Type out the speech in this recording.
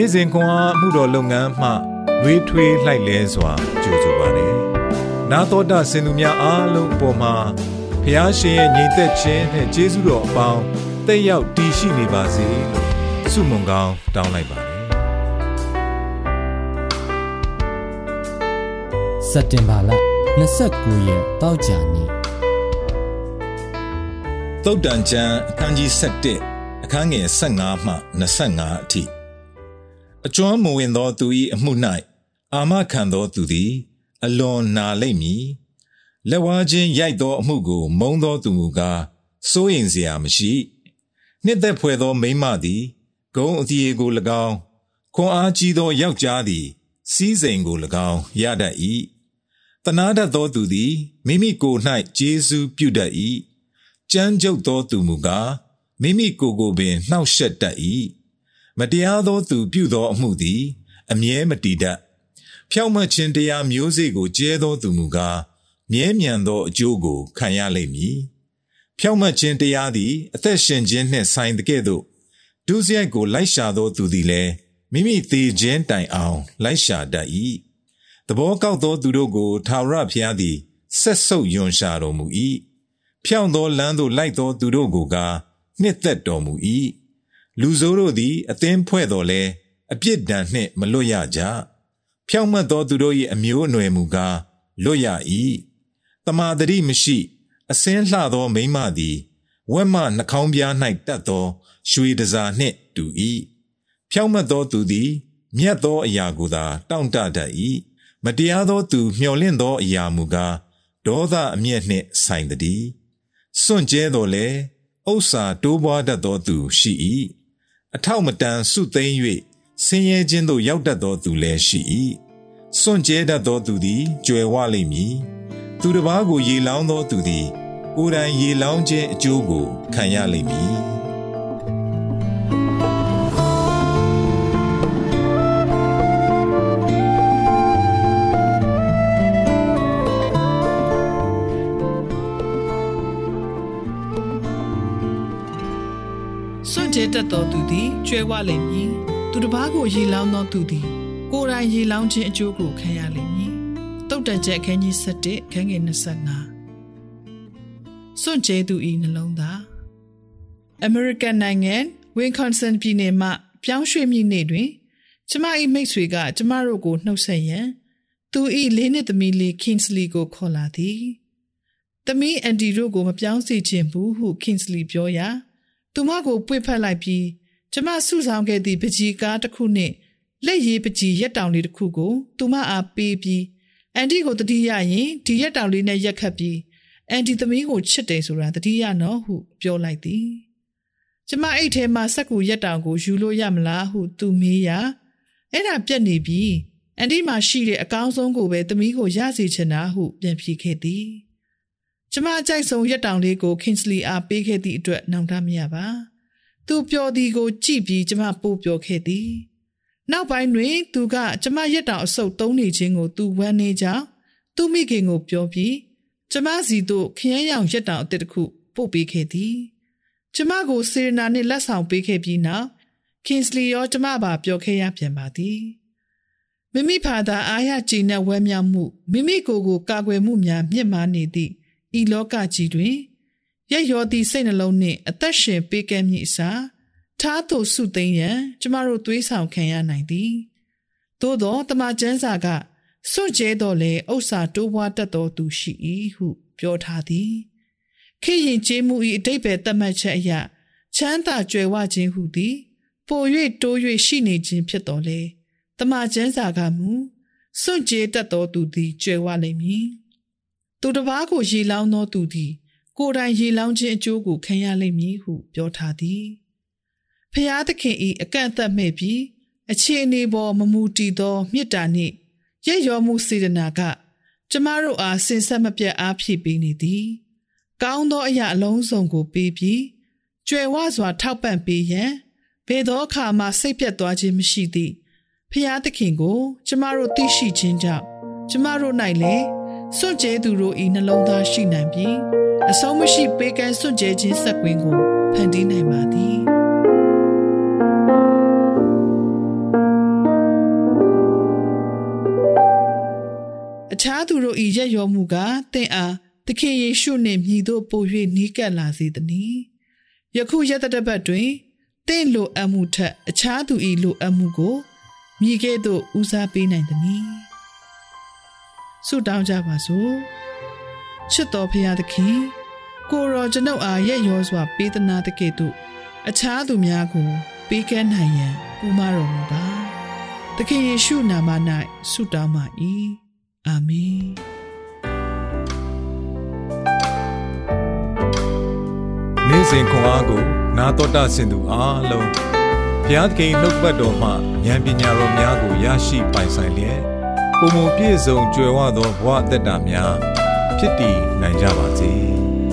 နေ့စဉ်ခွန်အားမှုတော်လုပ်ငန်းမှလွေးထွေးလှိုက်လဲစွာကြိုဆိုပါရယ်နာတော်တာစင်သူများအားလုံးအပေါ်မှာဖျားရှင်ရဲ့ညီသက်ခြင်းနဲ့ကျေးဇူးတော်အပေါင်းတက်ရောက်တည်ရှိနေပါစေလို့ဆုမွန်ကောင်းတောင်းလိုက်ပါတယ်စက်တင်ဘာလ29ရက်တောက်ကြနေ့သုတ်တန်ကျမ်းအခန်းကြီး7အခန်းငယ်15မှ25အထိ အကျွမ်းမဝင်သောသူ၏အမှု၌အာမခံသောသူသည် အလွန်နာလိမ့်မည်လက်ဝါးချင်းရိုက်သောအမှုကို မုံသောသူမူကားစိုးရင်စရာမရှိနှစ်သက်ဖွယ်သောမိန်းမသည်ဂုံအတီကို၎င်းခွန်အားကြီးသောယောက်ျားသည် စီးစိမ်ကို၎င်းရတတ်၏တနာတတ်သောသူသည်မိမိကိုယ်၌ကျေးဇူးပြုတတ်၏ကြမ်းကြုတ်သောသူမူကားမိမိကိုယ်ကိုပင်နှောက်ယှက်တတ်၏ မတရားသောသူပြုသောအမှုသည် အမြဲမတည်တတ်ဖြောင့်မတ်ခြင်းတရားမျိုးစေ့ကိုကျဲသောသူမူကားမြဲမြံသောအကျိုးကိုခံရလိမ့်မည်ဖြောင့်မတ်ခြင်းတရားသည်အသက်ရှင်ခြင်းနှင့်ဆိုင်တဲ့ကဲ့သို့ဒုစရိုက်ကိုလိုက်ရှာသောသူသည်လည်းမိမိသေးခြင်းတိုင်အောင် လိုက်ရှာတတ်၏သဘောကောက်သောသူတို့ကိုထာဝရဘုရားသည်ဆက်ဆုပ်ယွန်ရှာတော်မူ၏ဖြောင့်သောလမ်းသို့လိုက်သောသူတို့ကိုကားနှစ်သက်တော်မူ၏ လူဆိုးတို့သည်အသင်းဖွဲ့တော်လဲအပြစ်ဒဏ်နှင့်မလွတ်ရကြဖြောင့်မတ်သောသူတို့၏အမျိုးအနွယ်မူကားလွတ်ရ၏တမာတရိမရှိ အစင်းလှသောမိမသည်ဝက်မနှကောင်းပြား၌တက်သော ရွှေတစားနှင့်တူ၏ဖြောင့်မတ်သောသူသည် မြတ်သောအရာကိုသာတောင့်တတတ်၏မတရားသောသူမျှော်လင့်သောအရာမူကားဒေါသအမျက်နှင့်ဆိုင်သည်စွန့်ကြဲတော်လဲဥစ္စာတိုးပွားတတ်သောသူရှိ၏ အထောက်မတန်စုသိမ့်၍ဆင်းရဲခြင်းသို့ရောက်တတ်သောသူလည်းရှိ၏စွန့်ကြဲတတ်သောသူသည်ကြွယ်ဝလိမ့်မည်သူတစ်ပါးကိုရေလောင်းသောသူသည် ကိုယ်တိုင်ရေလောင်းခြင်းအကျိုးကိုခံရလိမ့်မည် ကျဲတတ်သောသူသည်ကျွဲဝလိမ့်မည်သူတစ်ပါးကိုရေလောင်းသောသူသည်ကိုယ်တိုင်ရေလောင်းခြင်းအကျိုးကိုခံရလိမ့်မည်တုတ်တန်ချက်အခန်းကြီး7ခန်းငယ်25စွန့်ကျဲသူဤနှလုံးသား American နိုင်ငံ Wisconsin ပြည်နယ်မှပြောင်းရွှေ့မိနေ့တွင် ကျမ၏မိတ်ဆွေက ကျမတို့ကိုနှုတ်ဆက်ရန်သူ၏လေးနှစ်သမီးလေး Kingsley ကိုခေါ်လာသည်။သမီးအန်ဒီတို့ကိုမပြောင်းစေချင်ဘူးဟု Kingsley ပြောရာ သူမကိုပွေဖက်လိုက်ပြီးကျမစုဆောင်ခဲ့သည့်ပကြီးကားတစ်ခုနှင့်လက်ရည်ပကြီးရက်တောင်လေးတစ်ခုကို သူမအားပေးပြီးအန်တီကိုတတိယရင်ဒီရက်တောင်လေးနဲ့ရက်ခတ်ပြီးအန်တီသမီးကိုချစ်တယ်ဆိုတာတတိယနော်ဟုပြောလိုက်သည်ကျမအိတ်ထဲမှာစက်ကူရက်တောင်ကိုယူလို့ရမလားဟုသူမေးရာအဲ့ဒါပြက်နေပြီအန်တီမှာရှိတဲ့အကောင်းဆုံးကိုပဲသမီးကိုရစေချင်တာဟုပြန်ဖြေခဲ့သည် ကျမအကြိုက်ဆုံးရက်တောင်လေးကို Kingsley အားပေးခဲ့သည့်အတွက်နှောင့်တမရပါ။သူပျော်သည်ကိုကြည့်ပြီးကျမပို့ပျော်ခဲ့သည်။နောက်ပိုင်းတွင် သူကကျမရက်တောင်အဆုပ်သုံးနေခြင်းကိုသူဝမ်းနေကြောင်းသူမိခင်ကိုပြောပြီးကျမစီတို့ခရမ်းရောင်ရက်တောင်အစ်တစ်ခုပို့ပေးခဲ့သည်။ကျမကိုစေရနာနှင့်လက်ဆောင်ပေးခဲ့ပြီးနောက် Kingsley ရောကျမပါပြောခဲ့ရပြန်ပါသည်။မိမိဖာသာအားရကြည်နဲ့ဝဲမြောက်မှုမိမိကိုယ်ကိုကာကွယ်မှုများမြင့်မားနေသည့် ဤလောကကြီးတွင်ရက်ရောသည့်စိတ်နှလုံးနှင့်အသက်ရှင်ပေးကမ်းမည်အစားထားသို့စုသိမ်းရန်ကျမတို့သွေးဆောင်ခံရနိုင်သည်သို့သောတမန်ကျမ်းစာကစွန့်ကြဲတော်လဲဥစ္စာတိုးပွားတတ်တော်သူရှိ၏ဟု ပြောထားသည်ခေရင်ကျေးမှု၏အတိတ်ပဲသတ်မှတ်ချက်အရချမ်းသာကြွယ်ဝခြင်းဟုသည် ပို၍တိုး၍ရှိနေခြင်းဖြစ်တော်လဲတမန်ကျမ်းစာကမူစွန့်ကြဲတတ်တော်သူသည်ကြွယ်ဝလိမ့်မည် သူတစ်ပါးကိုရေလောင်းသောသူသည် ကိုယ်တိုင်ရေလောင်းခြင်းအကျိုးကိုခံရလိမ့်မည်ဟုပြောထားသည်ဖျားသခင်၏အကန့်အသတ်မဲ့ပြီးအခြေအနေပေါ်မမူတည်သောမေတ္တာနှင့်ရဲ့ရောမှုစေတနာက ကျမတို့အားစင်ဆက်မပြတ်အားဖြည့်ပေးနေသည်ကောင်းသောအရာအလုံးစုံကိုပေးပြီးကြွယ်ဝစွာ ထောက်ပံ့ပေးရန်ဘယ်သောအခါမှစိတ်ပြတ်သွားခြင်းမရှိသည့်ဖျားသခင်ကို ကျမတို့သိရှိခြင်းကြောင့်ကျမတို့၌လည်း စွန့်ကြဲသူတို့ဤနှလုံးသားရှိနိုင်ပြီးအဆုံးမရှိပေကံစွန့်ကြဲခြင်းဆက်ကွင်းကိုဖန်တီးနိုင်ပါသည်အခြားသူတို့ဤရက်ရောမှုကတင့်အားသခင်ယေရှုနှင့်မြည်တို့ပို့၍နီးကပ်လာစေသနည်းယခုရက်တပတ်တွင်တင့်လိုအပ်မှုထက်အခြားသူဤလိုအပ်မှုကိုမြည်ကဲ့သို့ဦးစားပေးနိုင်သနည်း ဆုတောင်းကြပါစို့။ချစ်တော်ဖရာသခင်ကိုရောကျွန်ုပ်အားရက်ရောစွာပေးသနာတကဲ့သို့အခြားသူများကိုပေးကမ်းနိုင်ရန်ပူမတော်မူပါ။သခင်ယေရှုနာမ၌ဆုတောင်းပါ၏။အာမင်။နေ့စဉ်ခွန်အားကို နာတော်တာဆင်သူအားလုံးဘုရားသခင်နှုတ်ပတ်တော်မှဉာဏ်ပညာတော်များကိုရရှိပိုင်ဆိုင်လျက် ပုံပုံပြည့်စုံကြွယ်ဝသောဘဝအသက်တာများဖြစ်တည်နိုင်ကြပါစေ။